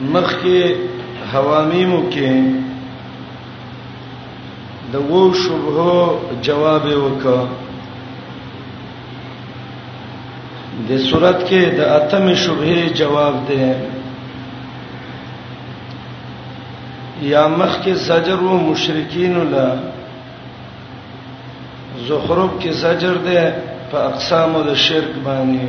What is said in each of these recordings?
مخکې حوامیمو کې د وو شبهه جواب وکړه د صورت کې د اتم شبهه جواب ده یا مخ کې زجر و مشرکین لا زخرف کې زجر ده په اقسام د شرک باندې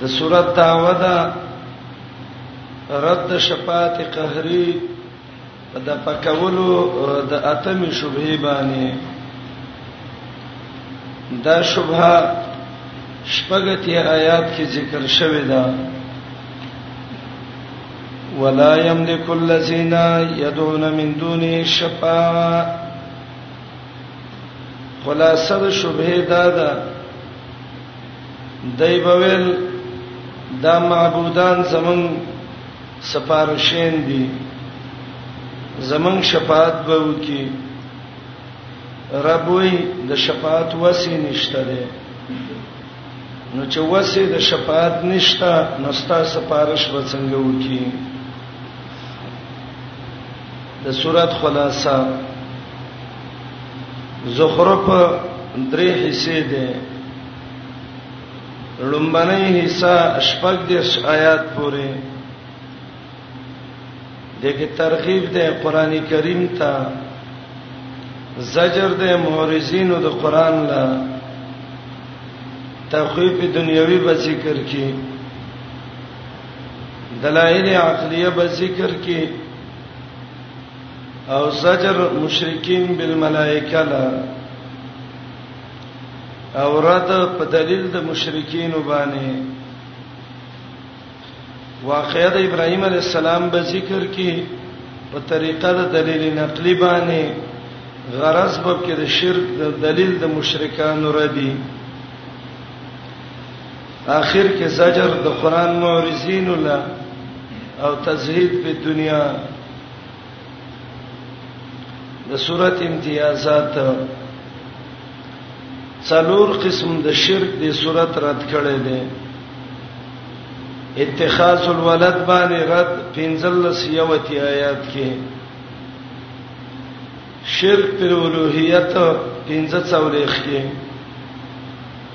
د صورت دعوه ده رد شفاعت قهري د پکولو د اتم شبهه باندې دا شبهه شپږتی آیات کې ذکر شوی دا ولا يملك الذين يدعون من دونه شفاعه خلاصه شبهه دا ده دای بویل دا معبودان زمون سپارشین دي زمون شفاعت به وکي ربوي د شفاعت وسی نشته ده نو چې وسی د شفاعت نشته نو ستا سپارش به څنګه وکي د سورۃ خلاصہ زخرف درې حصے دي لومبنه حصہ شپږ دیش آیات پورې دغه ترغیب ده قران کریم ته زجر ده مورزین او د قران لا تخویف دنیوي به ذکر کی دلائل عقلیه به ذکر کې او زجر مشرکین بالملائکه لا او رد په دلیل د مشرکین باندې واقعې د ابراهیم علی السلام به ذکر کې په طریقه د دلیل نقلی باندې غرض به کې د شرک د دلیل د مشرکانو ردی اخر کې زجر د قران معرضین الله او تزهید په دنیا د صورت امتیازات څلور قسم د شرک د صورت رد کړي دي اتخاذ الولد باندې رد پنځل سیوتی آیات کې شرک پر اولوہیت پنځه څولېخ کې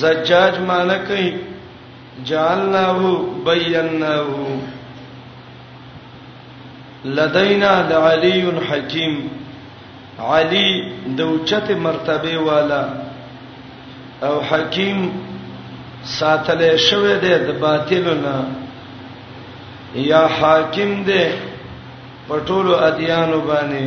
زجاج معنی کوي جعلناه بیناه لدینا لعلی حکیم علی د اوچت مرتبه والا او حکیم ساتل شوی دی د باطلنا یا حاکم دی پټول ادیان باندې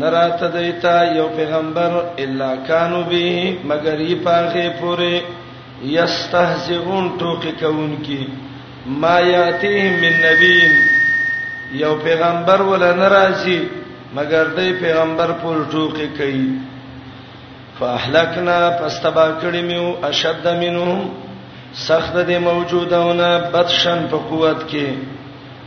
نرات دیتا یو پیغمبر الا کانو به مگر یې پاغه پوره یستهزئون ټوکی کون کی ما یاتیهم من نبین یو پیغمبر ولا ناراضی مگر دې پیغمبر پر ټوکی کوي فاهلکنا فاستبا کړي میو اشد منهم سخت دې موجودونه بدشن په قوت کې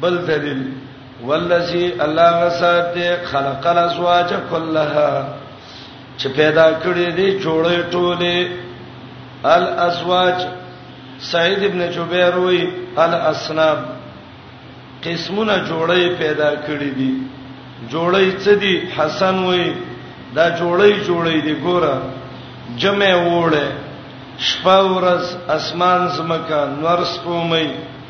بل دلیل والذي الله غسات دې خلق الازواج كلها چې پیدا کړې دې جوړې ټولې الازواج سعید ابن جبیر وی الاسناب قسمونه جوړې پیدا کړې دي جوړې څه دي حسن وی دا جوړې جوړې دي ګوره جمع وړه شپه ورځ اسمان زمکا نور سپومې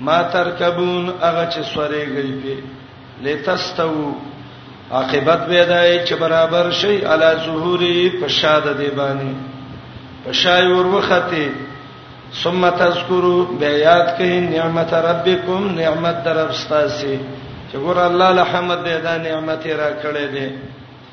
ما ترکبون هغه چې سورېږي په لتستو عاقبت به دای چې برابر شي علا ظهوري په شاد دی باندې په شای ور وخته ثم تذکرو بیا یاد کړئ نعمت ربکم نعمت درب ستاسو چې ګور الله الحمد دې دا نعمت را کړې دي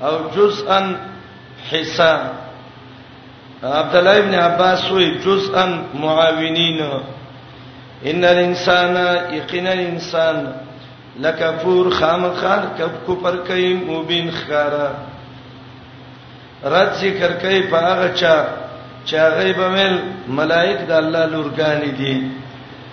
او جزءا حصہ عبد الله ابن عباس وی جزءا معاونین ان الانسان یقینا الانسان لکفور خامخان کب کو پر کای مبین خارا رد ذکر کای په هغه چا چې هغه به مل ملائک د الله لورګانی دي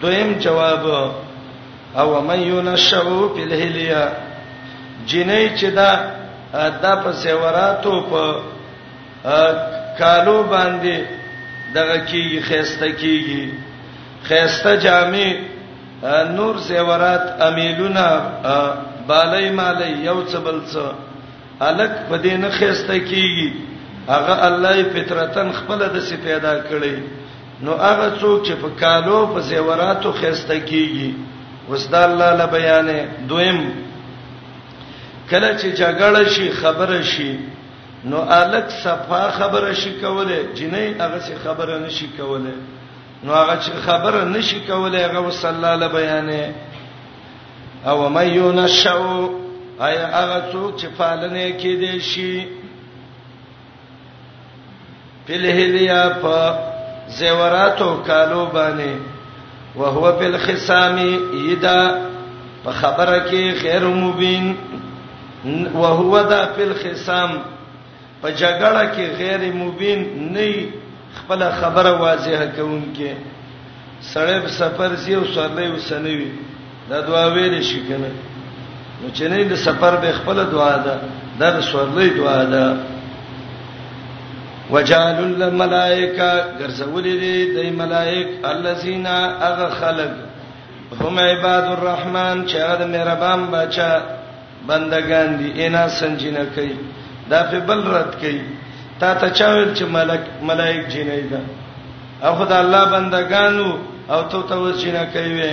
دویم جواب او من ينشأو فی الهلیه جنې چې دا د پسوراتو په کالو باندې دغه کیږي خيسته کیږي خيسته جامې نور زیورات امیلونه بالای مالای یو څه بل څه الک په دې نه خيسته کیږي هغه الله فطرتن خپل د سي پیدا کړی نو هغه څوک چې په کالو په زیوراتو خسته کیږي اوس د الله له بیانې دویم کله چې جګړه شي خبره شي نو الک صفه خبره شي کوله جنې هغه څه خبره نشي کوله نو هغه چې خبره نشي کوله هغه وصلی الله له بیانې او مې یو نشو آیا هغه څوک چې پالنه کې دي شي فلهلیا په زیوراتو کالو باندې وهو بالخصام یدا په خبره کې خیر مبین وهو دا بالخصام په جګړه کې غیر مبین نه خپل خبره واضحه کوونکې سړی په سفر سی او سرلې وسنوي دا دعا ویل شي کنه نو چې نه د سفر به خپل دعا ده دا د سورلې دعا ده وجعل الملائکه ګرځولې دي د ملائک الذين اغه خلق هم عباد الرحمن چې هغه د مهربان بچا بندگان دي انا سنجنه کوي دا په بل رد کوي تا ته چاول چې ملک ملائک جنې ده او خدای الله بندگانو او تو ته وسینه کوي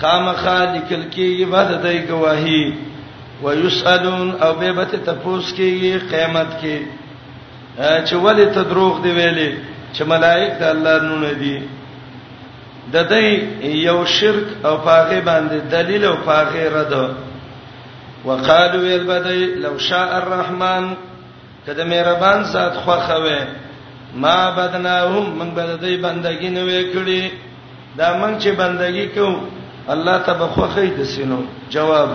خامخا لیکل کیږي بعد دای گواهی ويسالون او به به تپوس کیږي قیامت کې چې ولې ته دروغ دی ویلې چې ملائک د الله نونه دي د دې یو شرک او پاغه باندې دلیل او پاغه رد وقالو البدی لو شاء الرحمن که د مهربان ذات خوخه وې ما بدناهم من بددې بندګی نه وې کړی دا من چې بندګی کو الله ته بخوخه د سينو جواب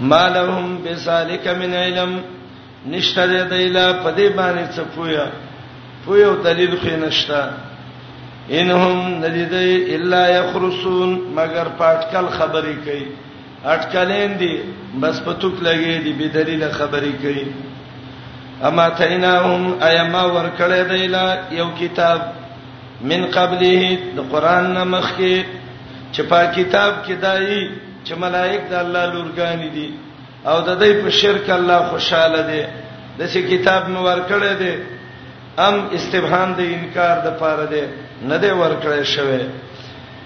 ما لهم بسالک من علم نشته د ایلا په دې باندې څه پویا پویو دلیل خو نشته انهم ندیدای الا یخرسون مگر پاتکل خبرې کوي اټکلین دی بس پتوک لګی دی به دلیل خبرې کوي اما تیناهم ایما ورکړې دی لا یو کتاب من قبله د قران نه مخکې چې په کتاب کې دایي چې ملائک د الله لورګان دي او د دې په شرک الله خوشاله دي د څه کتاب مې ورکړې دی ام استبهام د انکار د پاره دی نه دی ورکړې شوی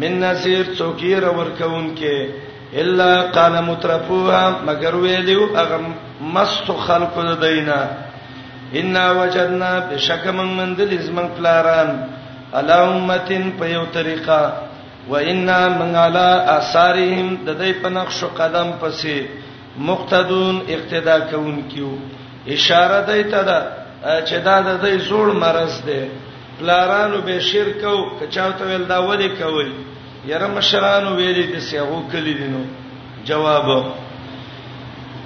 من نصير څوکير ورکونکي الا قال مترفوها مگر ویلو اغه مست خلق د دینا ان وجدنا بشک من من د لزمن پلاران الا امتين په یو طریقه وإنا من على آثارهم د دې په نقش قدم پسې مقتدون اقتدا کوونکیو اشاره دی ته دا چې دا د دې زوړ مرز دی پلارانو به شرک او کچاوته ویل دا ولې کوي یره مشرانو ویلې د سیغو کلی دینو جواب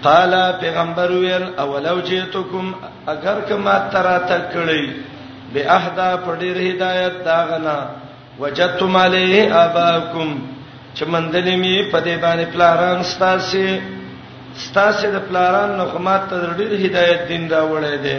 قال پیغمبر ویل اولو جئتکم اگر کما ترا تکړی به احدا پډیر هدایت داغنا وجدتم علیه اباکم چې مندلې می په دې باندې پلاران ستاسو ستاسو د پلاران نو خمات ته ډیر هدایت دین راوړی دی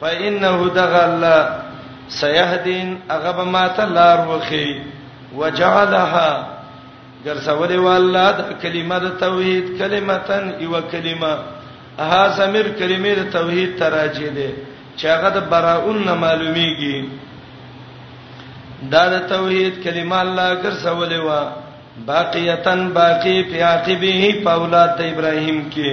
فانه دغه الله سيهدين هغه به ما ته لار وخی وجعلها ګرځولې والله د کلمه د توحید کلمتن یو کلمه ها زمير کلمې د توحید تراجه ده چې هغه د براءون نه معلومیږي دا د توحید کلمه الله ګرځولې و باقیتن باقی په عاقبه په اولاد د ابراهیم کې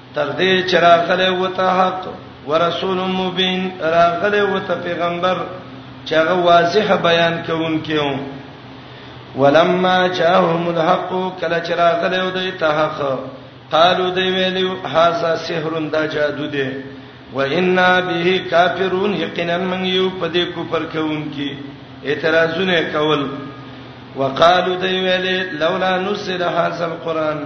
تر دې چې راغله وته حق ورسول مبین راغله وته پیغمبر چې هغه واضح بیان کوونکیو ولما جاءهم الحق کله چې راغله وته ته حق قالو دی ویلو هاذا سحر دا جادو دی وإنا به کافرون یقینا من یو په دې کفر کوونکی اعتراضونه کول وقالو دی ویلې لولا نزل هاذا القرآن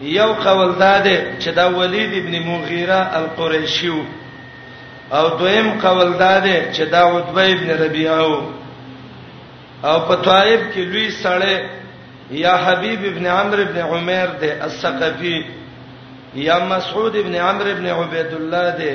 یو قول دا دی چې دا ولید ابن مغیره القریشی او دویم قول دا دی چې دا عتبه ابن ربیعه او په طائف کې لوی سړی یا حبیب ابن عمرو ابن عمر دی الثقفی یا مسعود ابن عمرو ابن عبید الله دی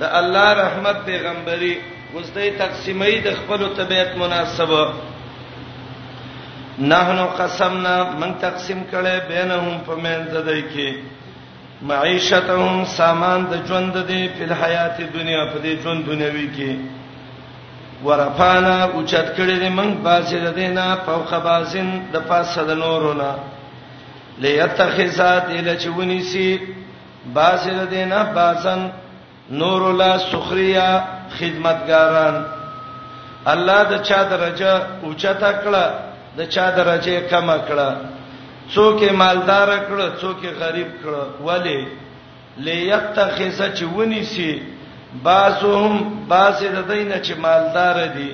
د الله رحمت پیغمبري اوس دې تقسیمې د خپل طبيعت مناسب نحنو قسمنا من تقسیم کړي بینهم په منځ دای کې معیشتهم سامان د ژوند دی په حیات دنیا په دې ژوند دنیوي کې ورفانا اوچت کړي دې من باسي د دینه فوق باسن د پاسه د نورونه ليتخذات الچونی سی باز د دینه بازن نور لا سخریا خدمتګاران الله د چا درجه اوچته کړه د چا درجه کم کړه څوک مالدار کړه څوک غریب کړه ولی ليتخذ چې ونی سي باسهم باس د دینه چې مالدار دي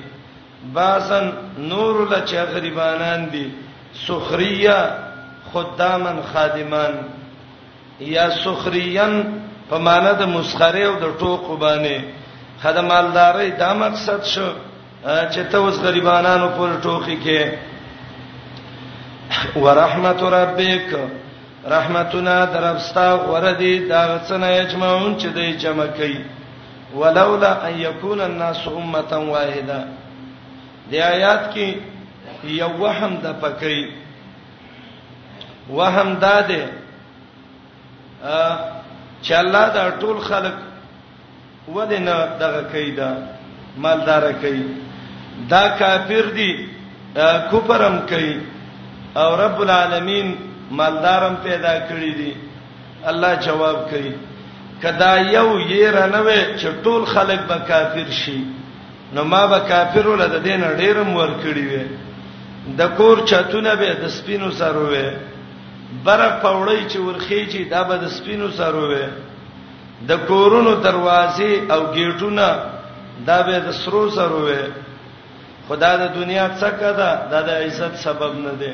باسن نور له چې غریبانان دي سخريه خدامن خادمان یا سخریا په معنی د مسخره او د ټوکو باندې خدای مالداري دا مقصد شو چې ته اوس غریبانو پر ټوکی کې ورحمت ربک رحمتنا دربستا وردی دا څنګه اجمعون چې دې جمع کړي ولولا ان یکون الناس امه واحده د آیات کې یو وهم د پکې وهم داده چې الله دا ټول خلق ولنه دغه کیدا مالدار کوي دا کافر دي کوپرم کوي او رب العالمین مالدارم پیدا کړی دي الله جواب کوي کدا یو یې رانوي چې ټول خلک به کافر شي نو ما به کافرو له دین ډیرم ور کړی وي د کور چتونه به د سپینو سرو وي بر پوړی چې ورخیږي دا به د سپینو سرو وي د کورونو دروازې او گیټونه دا به د سرو سرو وي خدا د دنیا څخه دا د عزت سبب نه دی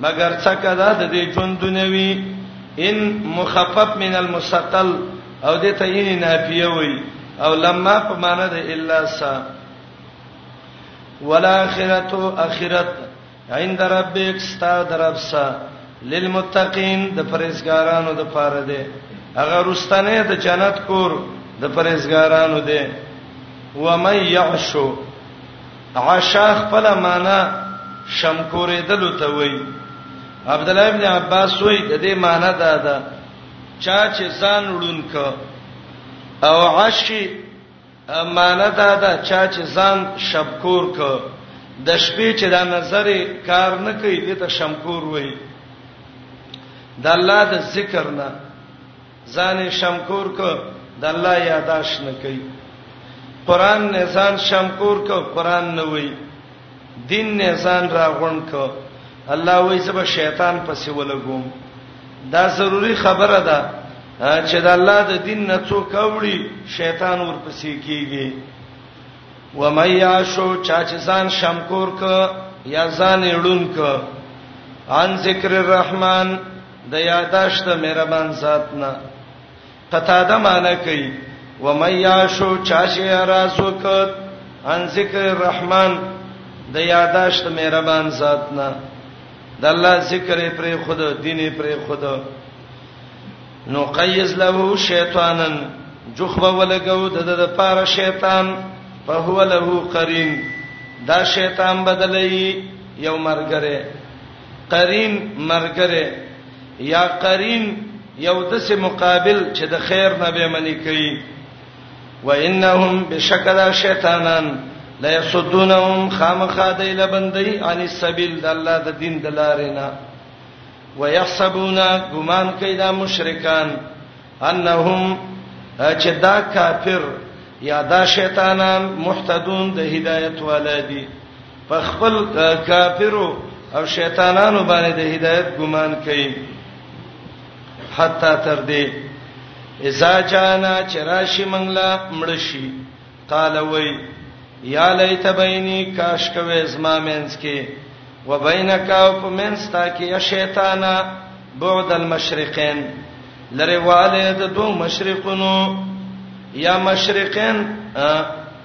مگر څکه دا د دې ژوند دنیوي ان مخفف من المثقل او دې ته یې نافیه وي او لما په معنا د الا سا والاخرته اخرت عند ربک ستا دربسا للمتقین د پرهیزګارانو د پاره ده هغه رستنه د جنت کور د پرهیزګارانو ده و مې یعشو عشاء خپل معنا شمکورېدل ته وایي عبد الله ابن عباس وایي د دې معنا دا ده چا چې ځان وړونک او عشی معنا دا ده چا چې ځان شبکور ک د شپې چې دا نظر کار نه کوي د ته شمکور وایي د الله د ذکر نه ځان یې شمکور کو د الله یاداش نه کوي قران نه ځان شمکور کو قران نه وای دین نه ځان راغون کو الله وای سبا شیطان پسې ولګوم دا ضروری خبره ده چې د الله د دین نه څوک اوړي شیطان ورپسې کیږي و مې یاشو چا چې ځان شمکور کو یا ځان یړون کو ان ذکر الرحمن د یاداشت مهربان ذات نه قطاده معنی کوي و مې یاشو چاشي رازوک ان ذکر الرحمن د یاداشت مهربان ذات نه د الله ذکر پر خود دین پر خود نو قیز له شیطانن جخبه ولګو د د پاره شیطان فهو له قرین دا شیطان بدلی یو مرګره قرین مرګره یا قرین یو د سه مقابل چې د خیر نه به منی کوي و انهم بشکل شیطانان لا یسدونهم خامخادیل بندي ان السبیل د الله د دین د لارې نه ويحسبون ګمان کوي دا مشرکان انهم چې دا کافر یا دا شیطانان محتدون د هدایت ولادي په خپل کافرو او شیطانانو باندې د هدایت ګمان کوي حتا تر دې اذا جانا چراشی منګلا مړشی قال وی یا لیت بینی کاش کوي زما مینس کې وبینک او پمنس تا کې یا شیطانا بعد المشرقین لره والد دو مشرقونو یا مشرقین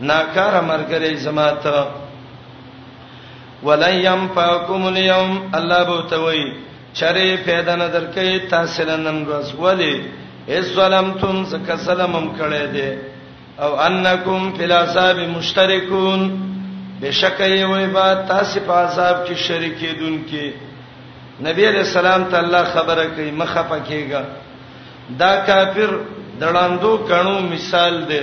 ناکاره مرګره زما ته ولن ينفعكم اليوم الله بو توي چرې پیدا نه درکې تاسو نن ورځ ولې اس ظلمتم زکه سلامم کړه دې او انکم فی العذاب مشترکون بشک یې وای با تاسو په عذاب کې شریکې دن کې نبی علیہ السلام ته الله خبره کوي مخه پکېګا دا کافر دړاندو کڼو مثال دی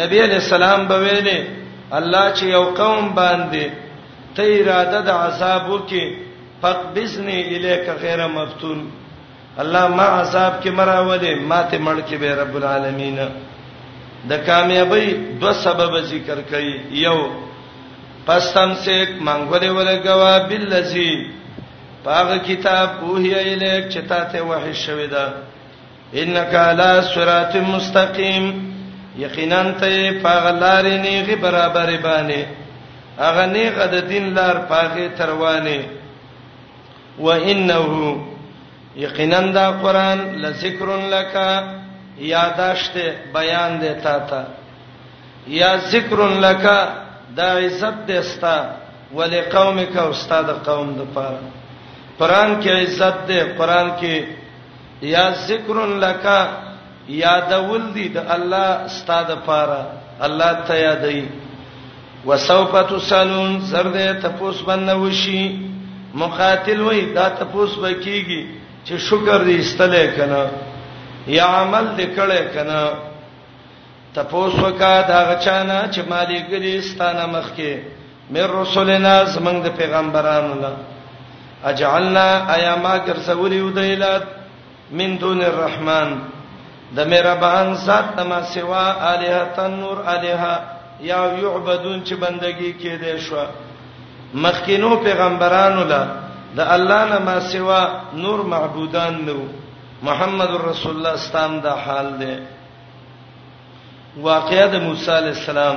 نبی علیہ السلام به ویلې الله چې یو قوم باندې ته اراده د عذاب وکي فقبسنی الیک غیر مفتون الله ما عذاب کې مراولې ماته مړ کې به رب العالمین د کامیابی دو سبب ذکر کړي یو پستم سیک منګولې ولګوا بالذی پاغه کتاب اوه الیک چې تاسو وحی شوی دا انک علی صراط مستقیم یقینا ته پاغلار نیغه برابر باندې اغه نیغه د دین لار پاغه تروانه و انه یقینا دا قران لذکر لک یاداشت بیان دیتا تا یا ذکر لک دا عزت دستا ولقومک استاد قوم د پاره قران کې عزت ده قران کې یا ذکر لک یادول دی د الله استاد پاره الله ته یادای وسوف تسالون زرد تپوس باندې وشي مقاتل وای دا تپوس بکیږي چې شکر دې استلې کنه یا عمل دې کړې کنه تپوس وکا دا غچانا چې مالګری ستانه مخ کې مې رسولنا زمنګ د پیغمبرانو لا اجعلنا ایا ما ګرځولیو د الات من دون الرحمن د مهربان ذات تما سوا الها تنور الها یا یعبدون چې بندگی کې دي شو مخکینو پیغمبرانو لا د الله نه ما سوا نور معبودان نو محمد رسول الله ستام د حال دی واقعې د موسی علی السلام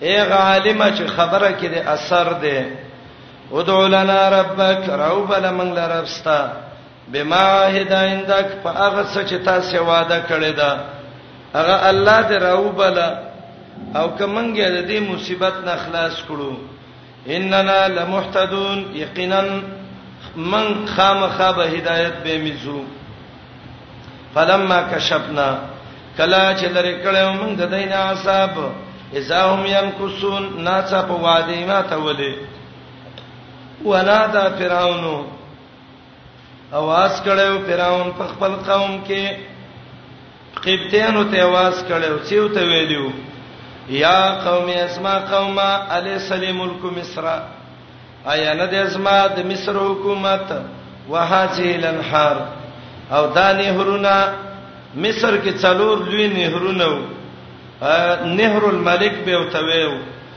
اے عالم چې خبره کې د اثر ده ودعو لنا ربک روب لمن لربستا بما عهد عندك فاغه څه چې تاسو وعده کړی دا هغه الله دې روب لا او کمنګه دې مصیبت نه خلاص کړو اننا لمحتدون یقینا من خامخا به هدایت به میزو فلما کشفنا کلا چې لری کړو موږ د دین عذاب اذا هم ينكسون ناڅه په وادي ما ته ولي ونادى فرعون اواز کړو فرعون په خپل قوم کې قبطیانو ته اواز کړو چې وته ویلو یا قوم اسما قوما علی سلیم ملک مصر ایا نه د اسما د مصر حکومت وهاجه الانهار او دا نهرونه مصر کې څلور لوی نهرونه نهر الملک به وتویو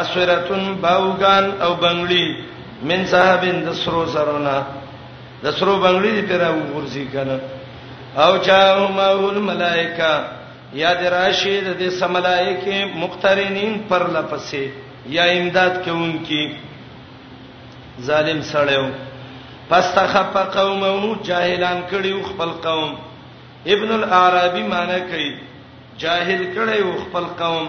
اسورتن باوغان او بنگلی من صاحبین د سرو سرونا د سرو بنگلی دی پر وګورځي کنه او چا ماول ملائکه یا د راشد د سملائکه مقترنین پر لپسې یا امداد کوونکی ظالم سړیو فاستخف قومه جاهلان کړیو خپل قوم ابن العربی معنی کوي جاهل کړیو خپل قوم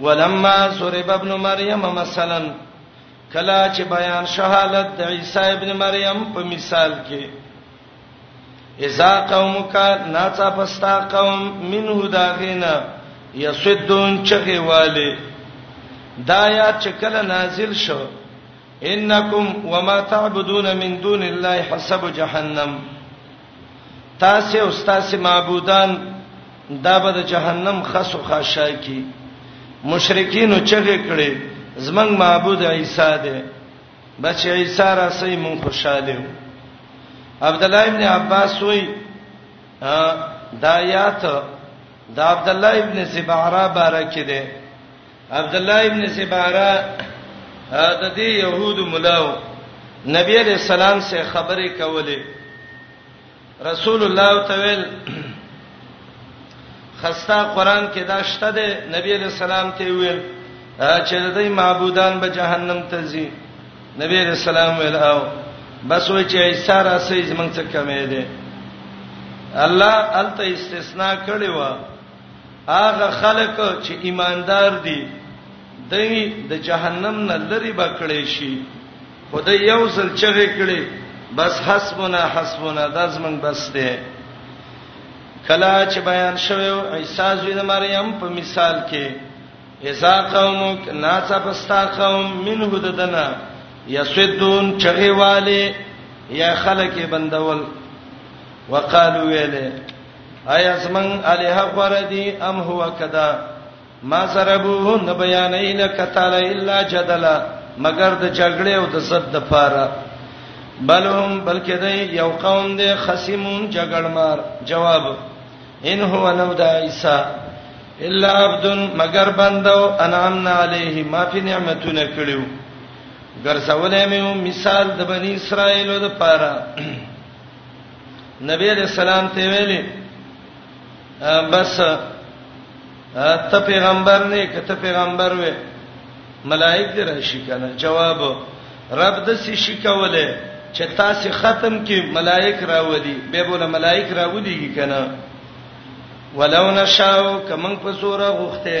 ولما سرب ابن مریم مثلا کلا چې بیان شهادت د عیسی ابن مریم په مثال کې اذا قومک ناڅا پستا قوم منه داغینا یسدون چغه والے دا یا چکل نازل شو انکم وما تعبدون من دون الله حسب جهنم تاسې او ستاسې معبودان دا به د جهنم خسو خاشا کی مشرکین چغې کړي زمنګ معبود عیسی دی بچ عیسی را سي مون خوشاله یو عبد الله ابن عباس وی دایات د عبد الله ابن سبعرا بارکه دی عبد الله ابن سبارا د دې يهود ملاو نبی عليه السلام سره خبرې کولې رسول الله تعالی خستا قران کې دا شته ده نبی عليه السلام ته ویل چې د دې معبودان به جهنم ته ځي نبی عليه السلام ویل او بس وای چې ایثار راسي زمنګ څه کمې ده الله الته استثناء کړی و هغه خلک چې ایماندار دي دوی د جهنم نه لری بکړې شي خدای یو ځل چغې کړي بس حسبنا حسبنا دا زمنګ بس دی کلا چې بیان شوی عیسی زوی د مریم په مثال کې اذا قومک ناڅه پستا قوم منه ددنا یسدون چغې والے یا خلک بندول وقالو ویله آیا زمون الہ غره دی ام هو کدا ما سربوه نه بیانې لک تعالی الا جدلا مگر د جګړې او د زد د پاره بلهم بلکې د یو قوم د خصمون جګړمار جواب ان هو نو د عیسی الا عبد مگر بندو انعامنا علیه ما فی نعمتونه کړیو ګرځولې مې مثال د بنی اسرائیل د پاره نبی علیہ السلام ته ویلي بس ته پیغمبر نه کته پیغمبر وې ملائک دې راشي کنه جواب رب د سې شي کوله چې تاسو ختم کې ملائک راولي به بوله ملائک راولي کنه ولو نشاو کمن په سوره غوخته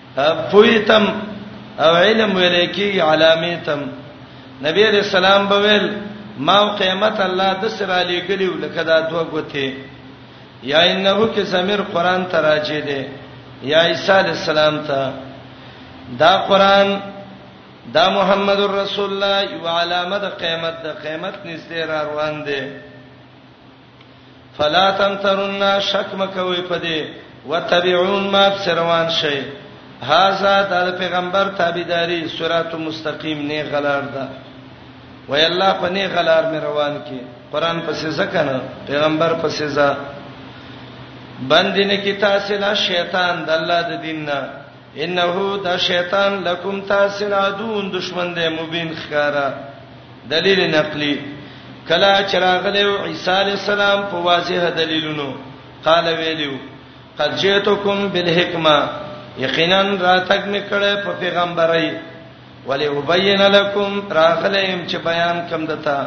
پویتم او علم ولیکي علامتم نبی رسول الله بویل ما قیامت الله د سره علی ګلیو لکه دا دوه غوته یا انه کې زمير قران ته راځي دي یا عیسی علی السلام ته دا قران دا محمد رسول الله یو علامه د قیامت د قیامت نږدې را روان دي فلا تمترن شک مکوي پدې وتبعون ما بسروان شي هاذا د پیغمبر تابعداري صراط مستقیم نه غلار ده وای الله په نه غلار مې روان کې قران په سزا کنه پیغمبر په سزا باندې نه کې تاسو لا شیطان د الله د دین نه انه دا شیطان لکم تاسو را دون دشمن دی مبین خکارا دلیل نقلی کلا چراغله عیسی علی السلام په واضح دلیلونو قال ویلو قد جئتکم بالحکمه یقینا راتګ میکړه په پیغمبرای ولی وبین لکم راغلم چې بیان کم دتا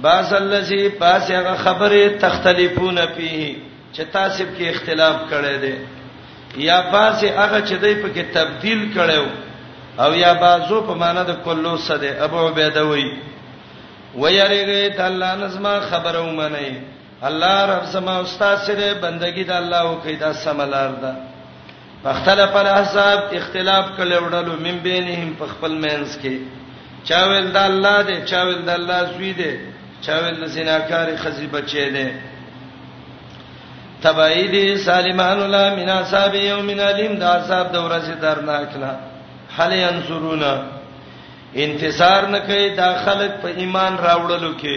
باز الذی پاسه خبره تختلفون فيه چې تاسو کې اختلاف کړی دی یا بعضی هغه چې دای په کې تبديل کړو او یا بعضو په معنا د کلو سده ابو عبیده وی ويریږي د الله نظم خبره ومني الله رب سما استاد سره بندگی د الله او کیدا سملار ده فاختلف الاحزاب اختلاف کله وړلو من بینهم په خپل مینس کې چا ویل د الله دی چا ویل د الله زوی دی چا ویل د زناکار خزی بچی دی تبعید سالمان الله من اصحاب یوم الیم د اصحاب د ورځې درناک نه هل ينصرون انتصار نه کوي دا خلک په ایمان راوړلو کې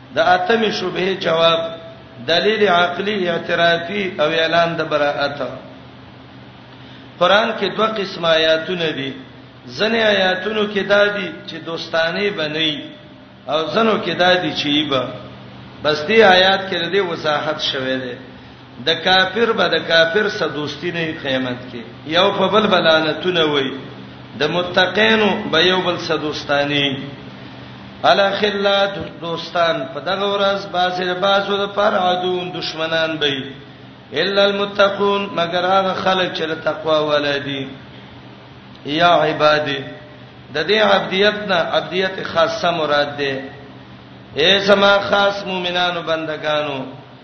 د اتمی شبهه جواب، دلیل عقلی اعترافی او اعلان د براءت. قران کې دوه قسم آیاتونه دي. ځنې آیاتونو کې دا دي چې دوستانه بنئ او ځنو کې دا دي چې ایبه. بس دې آیات کې دې وضاحت شوه دی. د کافر به د کافر سره دوستی نه قیامت کې یو په بل بلانتونه وای د متقینو به یو بل سره دوستانی الا خلا دوستان په دغه ورځ باسي د باسو د پر عدوون دشمنان به الا المتقون مگر هغه خلک چې تقوا ولدي یا عبادی د دې عبدیت نه عبدیت خاصه مراد ده اے سما خاص مؤمنانو بندگانو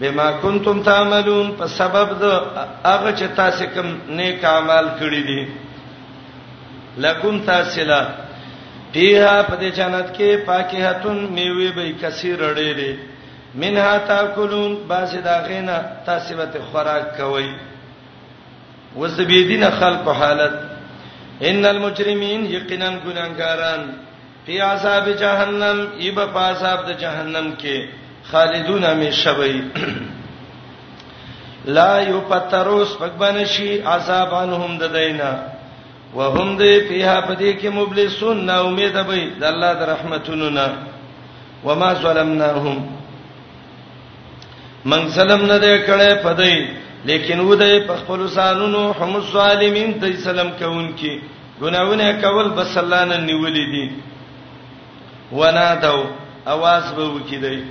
بما کنتم تعملون په سبب د هغه چې تاسو کوم نیک اعمال کړی دي لکم تاسلا پیها په دې جنت کې پاکهتون میوه به کثیر ډېرې منها تاکلون باز دا غینا تاسو به خوراک کوئ وسبیدین خلق حالت ان المجرمین یقینا ګناګاران فی عذاب جهنم یب په عذاب د جهنم کې خالدون همیشه وي لا یفتروس پکبن شي عذاب انهم د دینا وهم دی فیها پدې کې مبلسون نا امید وي د الله د رحمتونو نه وما ظلمناهم من ظلم نه دی کړه پدې لیکن و دې په خپل سانونو هم ظالمین ته سلام کوونکي ګناونه کول بس الله نه نیولې دي ونادو आवाज به وکیدای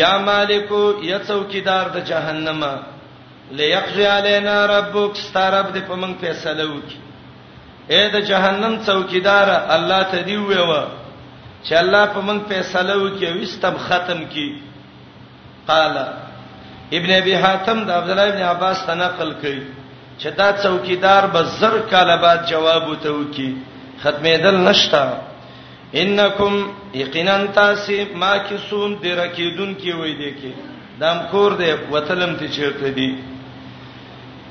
یا مالکو یا څوکیدار د جهنم ليقضي علينا ربك سترب دې په موږ فیصله وکي اے د جهنم څوکیدار الله ته دی ویو چې الله په موږ فیصله وکي او استم ختم کی قال ابن ابي حاتم د عبد الله ابن عباس ته نقل کړي چې دا څوکیدار به زر کال بعد جواب وته وکي ختمېدل نشتا انکم یقینا تاسو ما کی سون درکیدون کی وای دی کی دام کور دی وتلم ته چیرته دی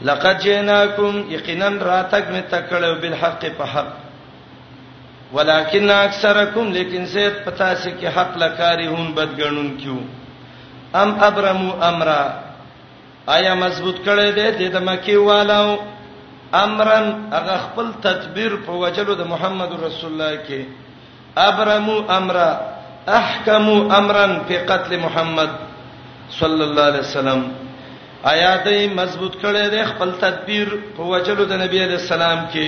لقد جئناکم یقینا راتک می تکړه بالحق په حق ولکن اکثرکم لیکن زید پتا سي کې حق لکارهون بدګنون کیو ام ابرمو امرا آیا مضبوط کړي دي د مکی والو امرن هغه خپل تدبیر په وجلو د محمد رسول الله کې ابرمو امرا احکمو امرن په قتل محمد صلی الله علیه وسلم آیا دې مضبوط کړي دي خپل تدبیر په وجلو د نبی علیہ السلام کې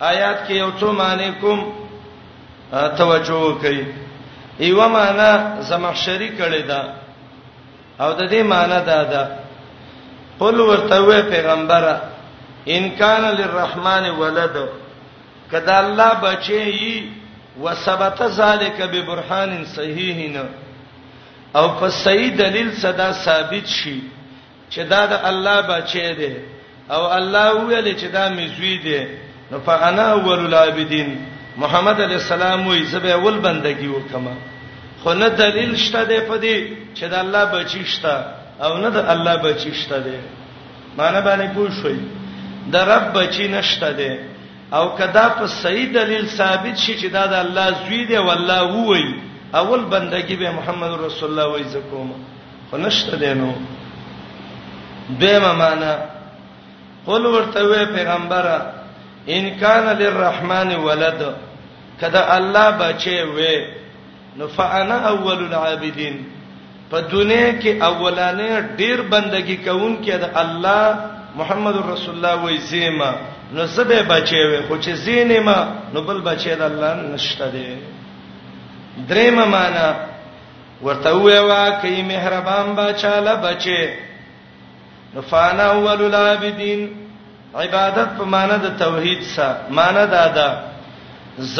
آیات کې یو څو معنی کوم توجه وکړئ ایو معنی زمخشری کړی دا او د دې معنی دا ده قل ورته پیغمبره ان کان للرحمن ولد کدا الله بچي وثبت ذلک ببرهان صحیح او په صحیح دلیل صدا ثابت شي چې دا د الله بچی دی او الله ویل چې دا مې زوی دی نو فانا اول العابدین محمد علی السلام وی زبې ول بندگی وکما خو نه دلیل شته دی په دې چې د الله بچی شته او نه د الله بچی شته دی معنی باندې پوه شوي د رب بچی نشته دی او کدا په صحیح دلیل ثابت شي چې دا د الله زوی دی والله وی اول بندگی به محمد رسول الله وی زکوما خو نشته دی نو دیمه معنا قل ورته وی پیغمبره ان کان للرحمن ولد کدا الله بچي وي نو فانا اول العابدين په دنیا کې اولانې ډیر بندگی کوون کې د الله محمد رسول الله وې زیما نو زبه بچي وي خو چې زینما نو بل بچي د الله نشته دی درېمه معنا ورته ویوا کوي مهربان با چاله بچي نفانا اول العابدین عبادت په معنی د توحید سره معنی دا ده ز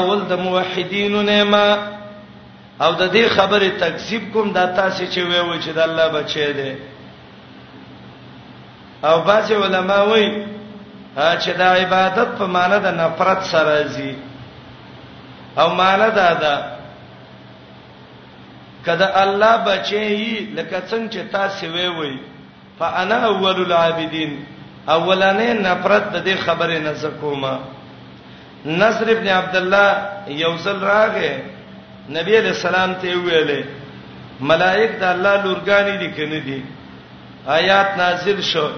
اول د موحدینو نه ما او د دې خبره تکذیب کوم دا تاسو چې وې و چې د الله بچی دی او بعض علما وایي چې دا عبادت په معنی د نفرت سره راځي او معنی دا ده که د الله بچی یی لکه څنګه چې تاسو وی وی فانا اول العابدین اولانه نفرت د دې خبرې نه زکوما نصر ابن عبد الله یوزل راغه نبی علیہ السلام ته ویلې ملائک د الله لورګانی دي کنه دي آیات نازل شو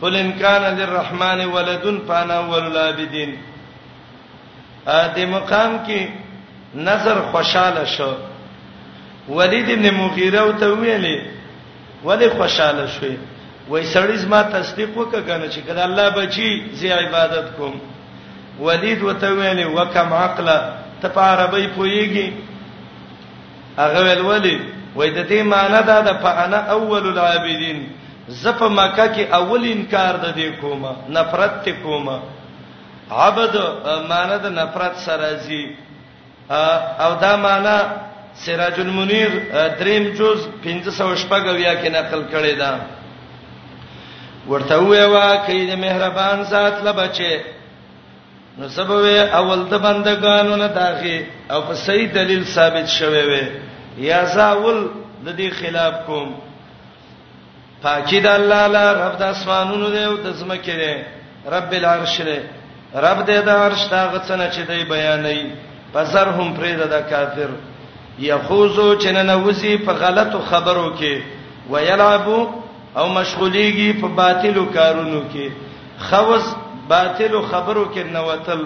قل ان کان للرحمن ولدن فانا اول العابدین د مقام کې نظر خوشاله شو ولید ابن مغیره او ته ویلې ولې خوشاله شوې وای سړی زما تصدیق وکړه چې کله الله بچي زی عبادت کوم ولید وته ویلې وکم عقل ته په عربی پویږي هغه ویل ولې وای د دې معنی دا ده په انا اول العابدین زپ مکه کې اول انکار د دې کومه نفرت ته کومه عبد معنی د نفرت سره زی او دا معنی سراج المنیر دریم جز 1514 کې نقل کړی دا ورته ویوا کې د مهربان ذات لبچه نو سبب اول د بندگانو نه داخي او په صحیح دلیل ثابت شوی وي یا زاول د دې خلاف کوم پاکی د الله لا رب د اسمانونو دی او د زمکه دی رب العرش دی رب دې د عرش دا غڅنه چې دی بیانې پزر هم پرې د کافر یخوزو چې نه وسی په غلطو خبرو کې ویلعبو او مشغولېږي په باطلو کارونو کې خوز باطلو خبرو کې نوتل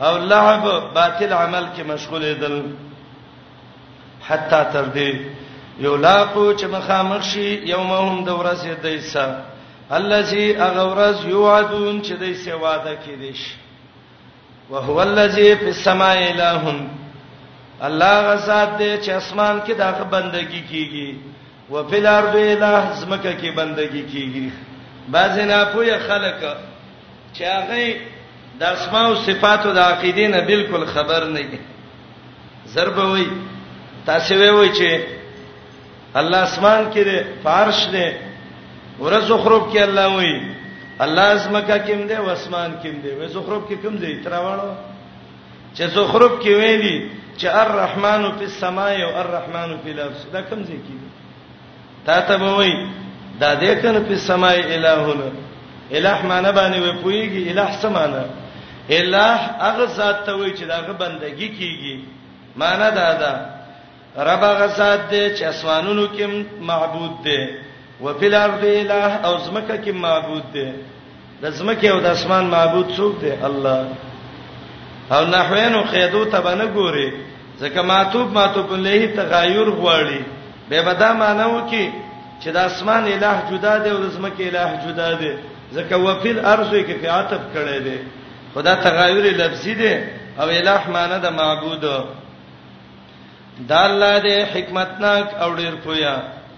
او لعب باطل عمل کې مشغولېدل حتا تر دې یو لاقو چې مخامخ شي یومهم د ورځې دیسا الذي اغورز یوعدون چې دې سه وعده کې دي شي وهو الذي في السماء اله الله غزاد دې چې اسمان کې دغه بندگی کیږي و په الارض اله زمکه کې بندگی کیږي بعض نه پوهه خلک چې هغه د اسماء او صفاتو د عقیدې نه بالکل خبر نه دي ضرب وای تاسو وی وای چې الله اسمان کې دی فارش دی ورځ زخرف کې الله وای الله اسمکه کېم دی او اسمان کېم دی وې زخرف کې کوم دی تراوړو چې زخرف کې ویلي چې الرحمن فی السماء او الرحمن فی الارض دا کوم ځای کې دی تا ته به وای دا دې کنه په سماء الہونه الہ معنی باندې وې پويږي الہ سمانه الہ هغه ذات ته وای چې داغه بندگی کیږي معنی دا ده رب هغه ذات دې چې اسمانونو کې معبود دې وفي الارض الہ او زمکه کې معبود دې د زمکه او د اسمان معبود څوک دی الله او نحوینو قیدو ته باندې ګوري ځکه معتوب معتوب له تغایر غواړي به بدا مانو کې چې د اسمان الہ جدا دی او د زمکه الہ جدا دی ځکه وفل ارزو کې په عتب کړي دی خدا تغایر لفظي دی او الہ معنی د معبود دا الله دې حکمتناک او ډیر پویا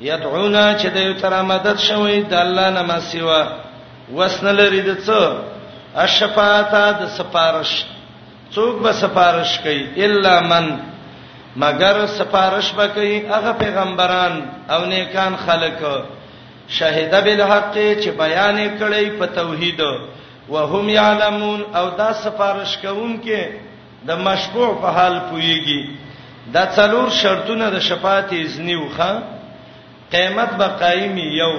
یدعونا چې د یو تر مدد شوی د الله نه ما سیوا وسن لري د څو الشفاعت د سفارش څوک به سفارش کوي الا من مگر سفارش به کوي هغه پیغمبران او نیکان خلق شهید بالحق چې بیان کړي په توحید وهم یعلمون او دا سفارش کوونکې د مشفوع په حال پويږي دا څلور شرطونه د شفاعت اذنی وخه قیامت به قائم یو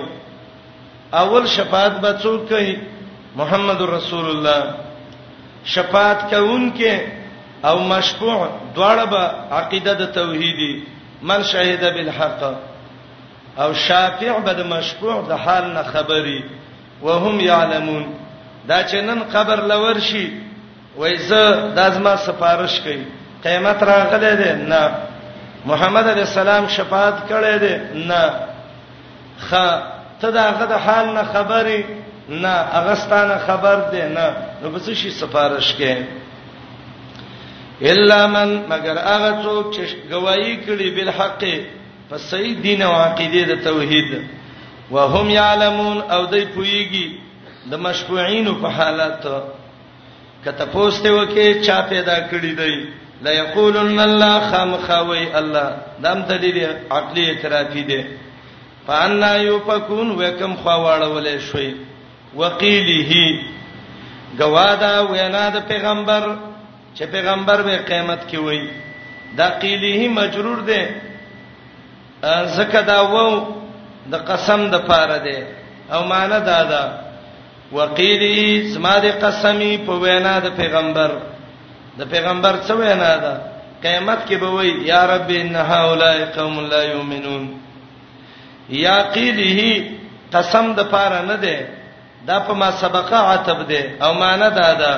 اول شفاعت به څوک کوي محمد رسول الله شفاعت کوونکې او مشفوع دواړه به عقیده د توحیدی من شهید بالحق او شافع به د مشفوع د حال نه خبري وهم يعلمون دا چې نن قبر لور شي وای زه دازما سفارش کوي قیامت راغله ده نه محمد علی السلام شفاعت کړي ده نه خ ته دا غد حال نه خبري نه اغستانه خبر ده نه نو بس شي سفارش کوي الا من مگر هغه څوک چې گواہی کړي بل حق په صحیح دین او عقیده د توحید وهم یعلمون او دوی پویږي د مشفوعین په حالت کته پوسته وکي چا پیدا کړی دی لا یقولن الله خامخوي الله دام دلیل عقلی اعترافي دی فانا یفکون وکم خواړولې شوي وقیله گوادا وینا د پیغمبر چې پیغمبر به قیامت کې وای دا قیله مجرور دی زکه دا وو د قسم د پاره ده او معنا دا ده وقيلي زما د قسمي په وینا د پیغمبر د پیغمبر څه وینا ده قیامت کې به وای یا رب ان هؤلاء قوم لا یؤمنون یا قیله قسم د پاره نه ده دا په ما سبقه عتب ده او معنا دا ده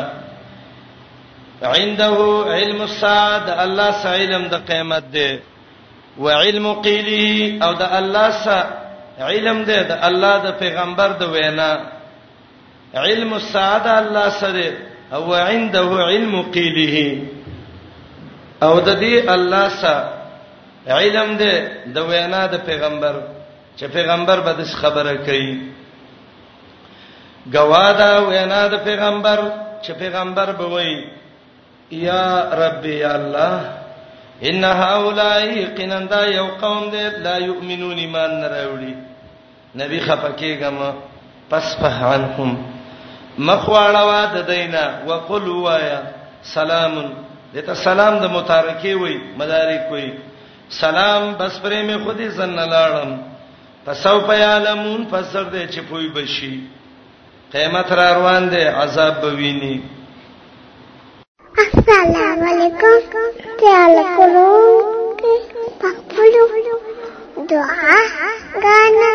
عنده علم الساعه الله سعیلم د قیامت ده وعلم قیلی او د الله سره علم دی د الله د پیغمبر د وینا علم السعاده الله سره او عنده علم قیله او د دې الله سره علم دی د وینا د پیغمبر چې پیغمبر به د خبره کوي گوادا وینا د پیغمبر چې پیغمبر به وایي یا رب یا الله ان هؤلاء قنندا یو قوم دې لا یؤمنون ایمان نه راوړي نبی خفکیګم پس فهانکم مخواړه وا د دینا وقل وایا سلام دته سلام د متارکه وای مدارک وای سلام بس پرې مې خودي زن لاړم پسو پیالمون فسر دې چې پوي بشي قیامت را روان دی عذاب به ویني السلام علیکم تعال کولو پخپلو دعا غانا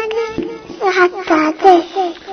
حتا ته